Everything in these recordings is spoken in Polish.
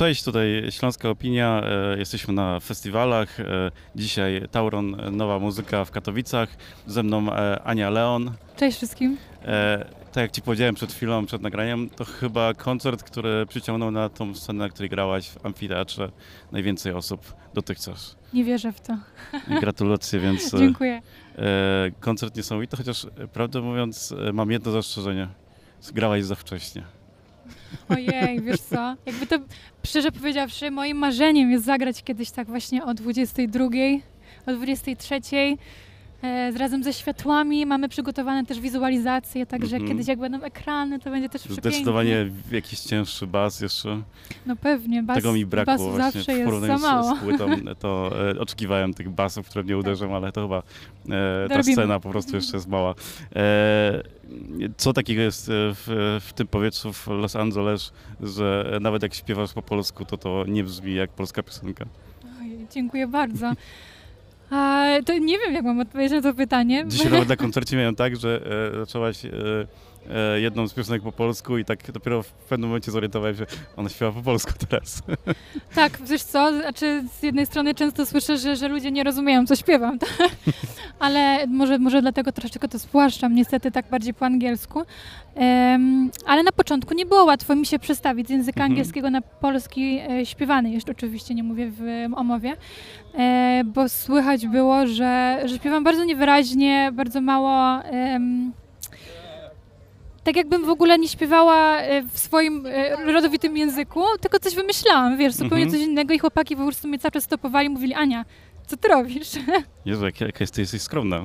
cześć, tutaj Śląska Opinia. E, jesteśmy na festiwalach. E, dzisiaj Tauron, nowa muzyka w Katowicach. Ze mną e, Ania Leon. Cześć wszystkim. Tak jak ci powiedziałem przed chwilą, przed nagraniem, to chyba koncert, który przyciągnął na tą scenę, na której grałaś w amfiteatrze najwięcej osób dotychczas. Nie wierzę w to. Gratulacje, więc... Dziękuję. Koncert niesamowity, chociaż prawdę mówiąc mam jedno zastrzeżenie. Grałaś za wcześnie. Ojej, wiesz co? Jakby to, szczerze powiedziawszy, moim marzeniem jest zagrać kiedyś tak właśnie o 22, o 23. E, razem ze światłami mamy przygotowane też wizualizacje, także mm -hmm. kiedyś jak będą ekrany, to będzie też przepięknie. Zdecydowanie jakiś cięższy bas jeszcze. No pewnie, bas, Tego mi brakło basu właśnie zawsze jest za mało. Z, płytą, to e, oczekiwałem tych basów, które mnie uderzą, ale to chyba e, ta scena po prostu jeszcze jest mała. E, co takiego jest e, w, w tym powietrzu w Los Angeles, że nawet jak śpiewasz po polsku, to to nie brzmi jak polska piosenka? Oj, dziękuję bardzo. A, to nie wiem, jak mam odpowiedzieć na to pytanie. Dzisiaj nawet na koncercie miałem tak, że e, zaczęłaś e, e, jedną z piosenek po polsku i tak dopiero w pewnym momencie zorientowałem się, ona śpiewa po polsku teraz. Tak, wiesz co, znaczy z jednej strony często słyszę, że, że ludzie nie rozumieją, co śpiewam, tak? Ale może, może dlatego troszeczkę to spłaszczam, niestety tak bardziej po angielsku. Um, ale na początku nie było łatwo mi się przestawić z języka mhm. angielskiego na polski e, śpiewany, jeszcze oczywiście nie mówię w omowie, e, bo słychać było, że, że śpiewam bardzo niewyraźnie, bardzo mało tak jakbym w ogóle nie śpiewała e, w swoim e, rodowitym języku, tylko coś wymyślałam, wiesz, zupełnie mhm. coś innego i chłopaki po prostu mnie cały czas stopowali i mówili, Ania, co ty robisz? Jezu, jak, jak jesteś, jesteś skromna.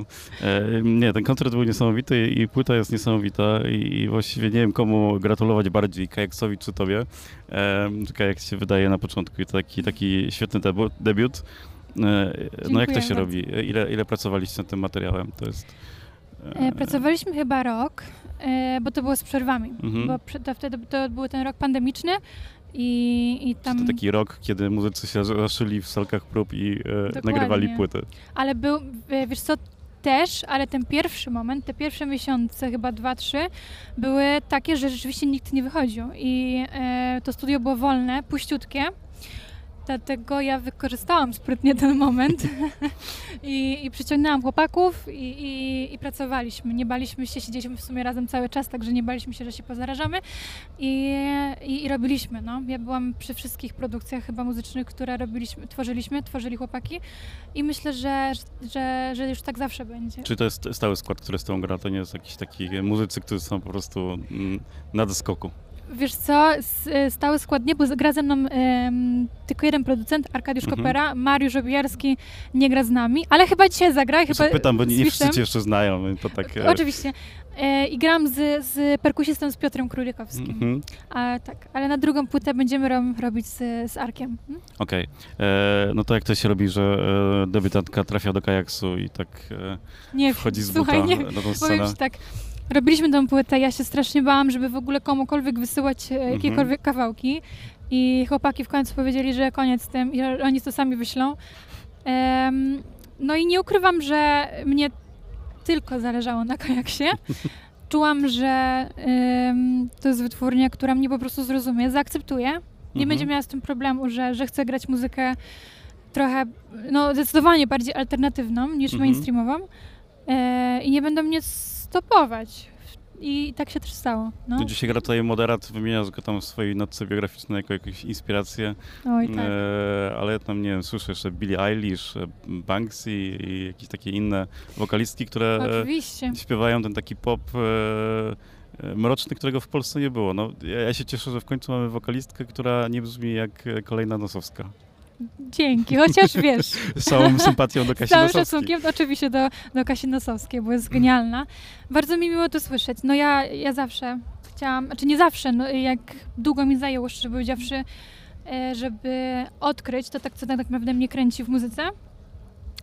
E, nie, ten koncert był niesamowity i płyta jest niesamowita i, i właściwie nie wiem komu gratulować bardziej, Kajaksowi czy tobie. E, Kajak się wydaje na początku taki, taki świetny debiut. debiut. E, no jak to się bardzo. robi? Ile, ile pracowaliście nad tym materiałem? To jest... E, pracowaliśmy chyba rok, e, bo to było z przerwami, mhm. bo to wtedy to był ten rok pandemiczny i, i tam... to taki rok, kiedy muzycy się zaszyli w salkach prób i e, nagrywali płyty. Ale był, wiesz co, też, ale ten pierwszy moment, te pierwsze miesiące, chyba dwa, trzy, były takie, że rzeczywiście nikt nie wychodził. I e, to studio było wolne, puściutkie Dlatego ja wykorzystałam sprytnie ten moment I, i przyciągnęłam chłopaków i, i, i, pracowaliśmy. Nie baliśmy się, siedzieliśmy w sumie razem cały czas, także nie baliśmy się, że się pozarażamy i, i, robiliśmy. No. Ja byłam przy wszystkich produkcjach chyba muzycznych, które robiliśmy, tworzyliśmy, tworzyli chłopaki i myślę, że, że, że już tak zawsze będzie. Czy to jest stały skład, który z tą gra, to nie jest jakiś taki muzycy, którzy są po prostu mm, na doskoku? Wiesz co, stały skład nie, bo gra ze mną um, tylko jeden producent, Arkadiusz mhm. Kopera, Mariusz Obijarski nie gra z nami, ale chyba dzisiaj zagra. Chyba pytam, bo nie, nie wszyscy cię jeszcze znają. To tak, e... Oczywiście. E, I gram z, z perkusistą, z Piotrem Królikowskim. Mhm. A, tak, ale na drugą płytę będziemy ro robić z, z Arkiem. Hmm? Okej. Okay. E, no to jak to się robi, że e, debiutantka trafia do kajaksu i tak e, nie, wchodzi z słuchaj, buta nie, na tą scenę? Powiem tak, robiliśmy tą płytę, ja się strasznie bałam, żeby w ogóle komukolwiek wysyłać e, mhm. jakiekolwiek kawałki i chłopaki w końcu powiedzieli, że koniec z tym i oni to sami wyślą. Um, no i nie ukrywam, że mnie tylko zależało na kajaksie. Czułam, że um, to jest wytwórnia, która mnie po prostu zrozumie, zaakceptuje. Nie mhm. będzie miała z tym problemu, że, że chcę grać muzykę trochę, no zdecydowanie bardziej alternatywną niż mhm. mainstreamową. E, I nie będą mnie stopować. I tak się też stało. No. no dzisiaj gra tutaj moderat, wymieniasz go tam w swojej notce biograficznej jako jakąś inspirację. Oj, tak. E, ale ja tam, nie wiem, słyszę jeszcze Billie Eilish, e, Banksy i jakieś takie inne wokalistki, które Oczywiście. śpiewają ten taki pop e, e, mroczny, którego w Polsce nie było. No, ja, ja, się cieszę, że w końcu mamy wokalistkę, która nie brzmi jak kolejna Nosowska. Dzięki, chociaż wiesz. Z całą sympatią do Kasi Z całym szacunkiem oczywiście do, do Kasi Nosowskiej, bo jest genialna. Bardzo mi miło to słyszeć. No ja, ja zawsze chciałam, znaczy nie zawsze, no jak długo mi zajęło, szczerze powiedziawszy, e, żeby odkryć to, tak, co tak naprawdę mnie kręci w muzyce,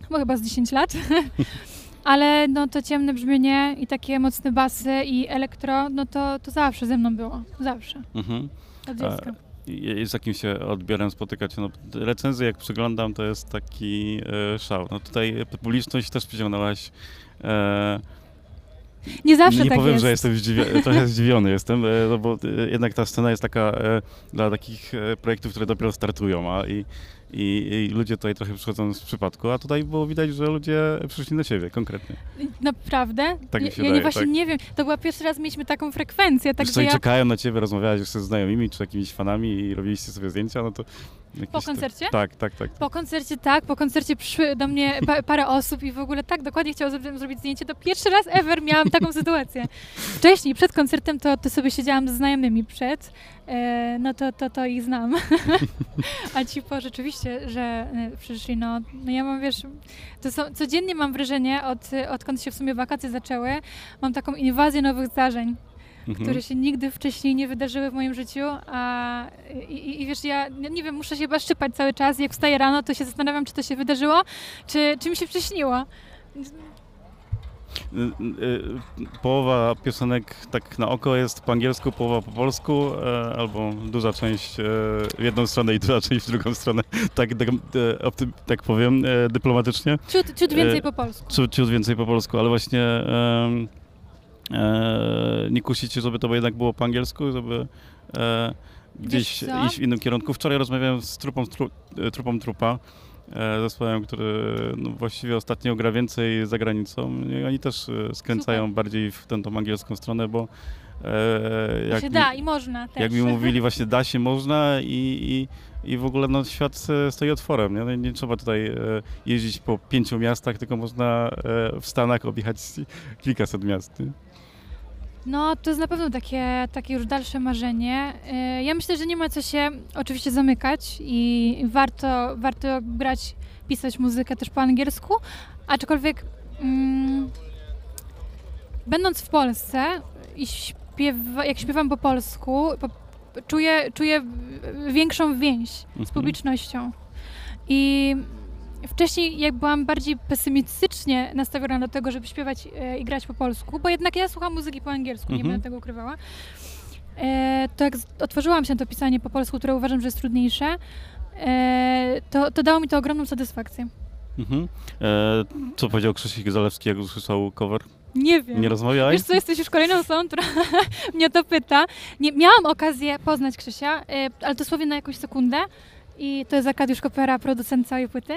bo chyba z 10 lat. Ale no to ciemne brzmienie i takie mocne basy i elektro, no to, to zawsze ze mną było. Zawsze. Mhm. Od dziecka z jakim się odbiorem spotykacie? No, recenzje, jak przyglądam, to jest taki e, szał. No tutaj publiczność też przyciągnęłaś. E, Nie zawsze nie tak powiem, jest. że jestem zdziwiony, trochę zdziwiony jestem, e, no bo e, jednak ta scena jest taka e, dla takich projektów, które dopiero startują, a i, i, i ludzie tutaj trochę przychodzą z przypadku, a tutaj było widać, że ludzie przyszli na siebie konkretnie. Naprawdę? Tak mi ja, się ja nie wydaje, właśnie tak. nie wiem. To była pierwszy raz mieliśmy taką frekwencję, Tak także i ja czekają na ciebie, rozmawiałeś już ze znajomymi czy jakimiś fanami i robiliście sobie zdjęcia, no to... po koncercie? Tak, tak, tak. Po koncercie tak, po koncercie przyszły do mnie pa parę osób i w ogóle tak dokładnie chciało ze zrobić zdjęcie. To pierwszy raz ever miałam taką sytuację. Wcześniej, przed koncertem, to, to sobie siedziałam ze znajomymi przed, e, no to, to, to ich znam. A ci po rzeczywiście, że e, przyszli, no, no ja mam, wiesz, to są, codziennie mam wrażenie, od, odkąd się w sumie wakacje zaczęły, mam taką inwazję nowych zdarzeń Mhm. które się nigdy wcześniej nie wydarzyły w moim życiu, a i, i, wiesz, ja nie wiem, muszę się chyba szczypać cały czas, jak wstaję rano, to się zastanawiam, czy to się wydarzyło, czy, czy mi się przyśniło. Y, y, Połowa piosenek tak na oko jest po angielsku, połowa po polsku, e, albo duża część e, w jedną stronę i duża część w drugą stronę, tak, tak, e, tak powiem dyplomatycznie. Ciut, ciut więcej po polsku. Ciut, ciut więcej po polsku, ale właśnie nie kusicie, żeby to jednak było po angielsku, żeby e, gdzieś iść w innym kierunku. Wczoraj rozmawiałem z trupą, tru, e, trupą trupa, e, zespołem, który no, właściwie ostatnio gra więcej za granicą i oni też e, skręcają Super. bardziej w tę tą angielską stronę, bo e, jak się mi- da i można też. jak mi mówili, właśnie da się, można i, i, i w ogóle no, świat e, stoi otworem. Nie, No, nie trzeba tutaj e, jeździć po pięciu miastach, tylko można e, w Stanach objechać kilkaset miast. Nie? No, to jest na pewno takie, takie już dalsze marzenie. Ja myślę, że nie ma co się oczywiście zamykać i warto, warto grać, pisać muzykę też po angielsku, aczkolwiek mm, będąc w Polsce i śpiewa, jak śpiewam po polsku, po, czuję, czuję większą więź z Mhm. publicznością. I wcześniej jak byłam bardziej pesymistycznie nastawiona do tego, żeby śpiewać e, i grać po polsku, bo jednak ja słucham muzyki po angielsku, nie Mhm. będę tego ukrywała, e, to jak otworzyłam się na to pisanie po polsku, które uważam, że jest trudniejsze, e, to, to dało mi to ogromną satysfakcję. Mhm. E, co powiedział Krzysiek Zalewski, jak usłyszał cover? Nie wiem. Nie rozmawiałeś? Wiesz co, jesteś już kolejną osobą, która mnie to pyta. Nie, miałam okazję poznać Krzysia, e, ale dosłownie na jakąś sekundę. I to jest Arkadiusz Kopera, producent całej płyty.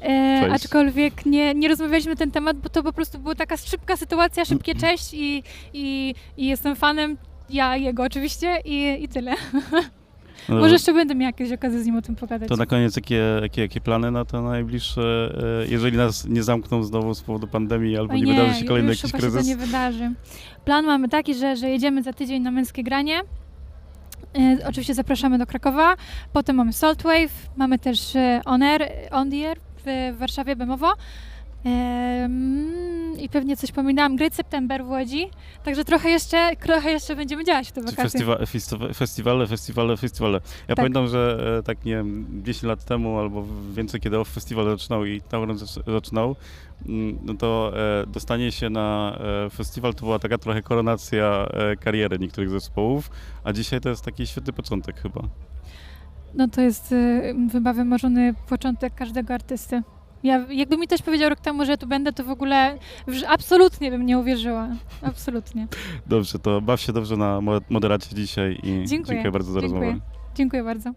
E, Cześć. aczkolwiek nie, nie rozmawialiśmy na ten temat, bo to po prostu była taka szybka sytuacja, szybkie cześć i, i, i jestem fanem, ja jego oczywiście i, i tyle. No Może jeszcze będę miała jakieś okazję z nim o tym pogadać. To na koniec, jakie, jakie, jakie plany na to najbliższe, e, jeżeli nas nie zamkną znowu z powodu pandemii, albo Oj nie, wydarzy się kolejny jakiś kryzys? to nie wydarzy. Plan mamy taki, że, że jedziemy za tydzień na męskie granie. E, oczywiście zapraszamy do Krakowa. Potem mamy Saltwave, mamy też e, On Air, On The Air w, w Warszawie, Bemowo. I pewnie coś pominęłam. Great September w Łodzi. Także trochę jeszcze, trochę jeszcze będziemy działać w te Czy wakacje. festiwa, festiwa, festiwale, festiwale, festiwale. Ja Tak. pamiętam, że e, tak nie wiem, 10 lat temu albo więcej, kiedy OFF festiwal zaczynał i Tauron zac- zaczynał, mm, no to e, dostanie się na e, festiwal to była taka trochę koronacja kariery niektórych zespołów, a dzisiaj to jest taki świetny początek chyba. No to jest y, chyba wymarzony początek każdego artysty. Ja, jakby mi ktoś powiedział rok temu, że tu będę, to w ogóle absolutnie bym nie uwierzyła. Absolutnie. Dobrze, to baw się dobrze na mo- moderacie dzisiaj i Dziękuję. dziękuję bardzo za Dziękuję. rozmowę. Dziękuję bardzo.